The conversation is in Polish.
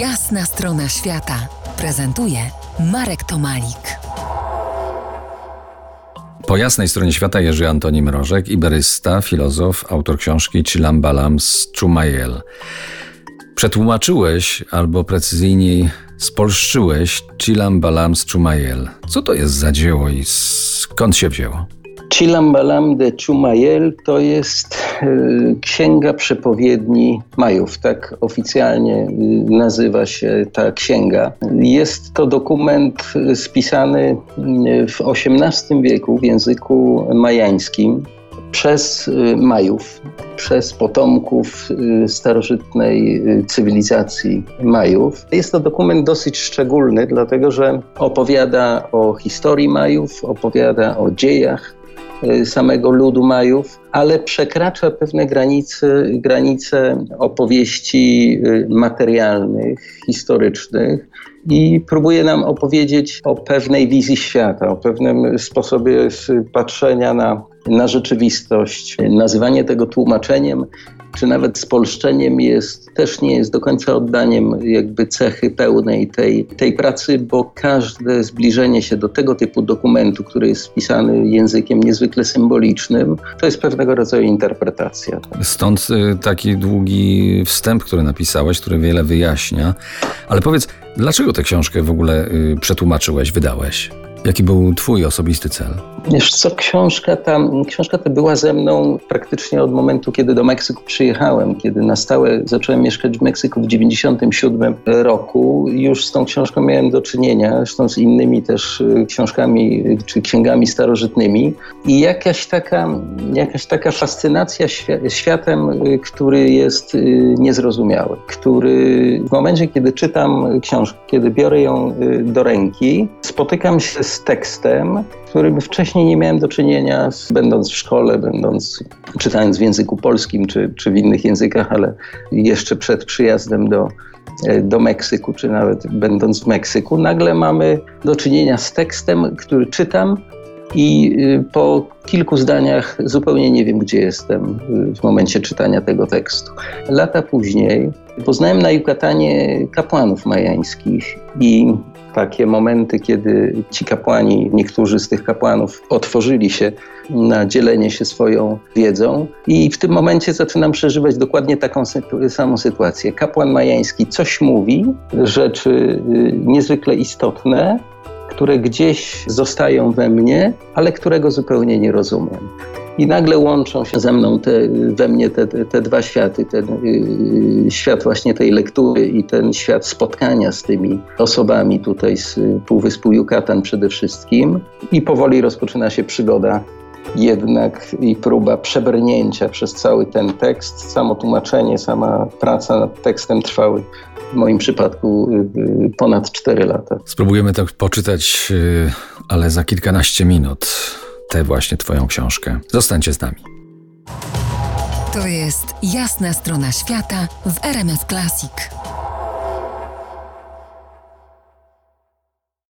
Jasna strona świata prezentuje Marek Tomalik. Po jasnej stronie świata Jerzy Antoni Mrożek, iberysta, filozof, autor książki Chilambalam z Chumayel. Przetłumaczyłeś, albo precyzyjniej spolszczyłeś Chilambalam z Chumayel. Co to jest za dzieło i skąd się wzięło? Chilambalam de Chumayel to jest e, księga przepowiedni Majów, tak oficjalnie e, nazywa się ta księga. Jest to dokument spisany w XVIII wieku w języku majańskim przez Majów, przez potomków starożytnej cywilizacji Majów. Jest to dokument dosyć szczególny, dlatego że opowiada o historii Majów, opowiada o dziejach samego ludu Majów, ale przekracza pewne granice, granice opowieści y, materialnych, historycznych i próbuje nam opowiedzieć o pewnej wizji świata, o pewnym sposobie patrzenia na, na rzeczywistość. Nazywanie tego tłumaczeniem czy nawet spolszczeniem jest, też nie jest do końca oddaniem jakby cechy pełnej tej, tej pracy, bo każde zbliżenie się do tego typu dokumentu, który jest spisany językiem niezwykle symbolicznym, to jest pewnego rodzaju interpretacja. Stąd y, taki długi wstęp, który napisałeś, który wiele wyjaśnia. Ale powiedz, dlaczego tę książkę w ogóle y, przetłumaczyłeś, wydałeś? Jaki był Twój osobisty cel? Wiesz co, książka ta, książka ta była ze mną praktycznie od momentu, kiedy do Meksyku przyjechałem, kiedy na stałe zacząłem mieszkać w Meksyku w 1997 roku. Już z tą książką miałem do czynienia, zresztą z innymi też y, książkami czy księgami starożytnymi. I jakaś taka, jakaś taka fascynacja światem, y, który jest y, niezrozumiały, który w momencie, kiedy czytam książkę, kiedy biorę ją do ręki, spotykam się z tekstem, którym wcześniej nie miałem do czynienia, będąc w szkole, będąc czytając w języku polskim czy, czy w innych językach, ale jeszcze przed przyjazdem do, e, do Meksyku, czy nawet będąc w Meksyku, nagle mamy do czynienia z tekstem, który czytam i y, po kilku zdaniach zupełnie nie wiem, gdzie jestem y, w momencie czytania tego tekstu. Lata później poznałem na Jukatanie kapłanów majańskich i takie momenty, kiedy ci kapłani, niektórzy z tych kapłanów otworzyli się na dzielenie się swoją wiedzą i w tym momencie zaczynam przeżywać dokładnie taką samą sytuację. Kapłan majański coś mówi, rzeczy y, niezwykle istotne, które gdzieś zostają we mnie, ale którego zupełnie nie rozumiem. I nagle łączą się ze mną te, we mnie te, te, te dwa światy, ten yy, świat właśnie tej lektury i ten świat spotkania z tymi osobami tutaj z Półwyspu Yucatan przede wszystkim. I powoli rozpoczyna się przygoda jednak i próba przebrnięcia przez cały ten tekst. Samo tłumaczenie, sama praca nad tekstem trwały w moim przypadku y, y, ponad 4 lata. Spróbujemy tak poczytać, y, ale za kilkanaście minut tę właśnie Twoją książkę. Zostańcie z nami. To jest jasna strona świata w RMS Classic.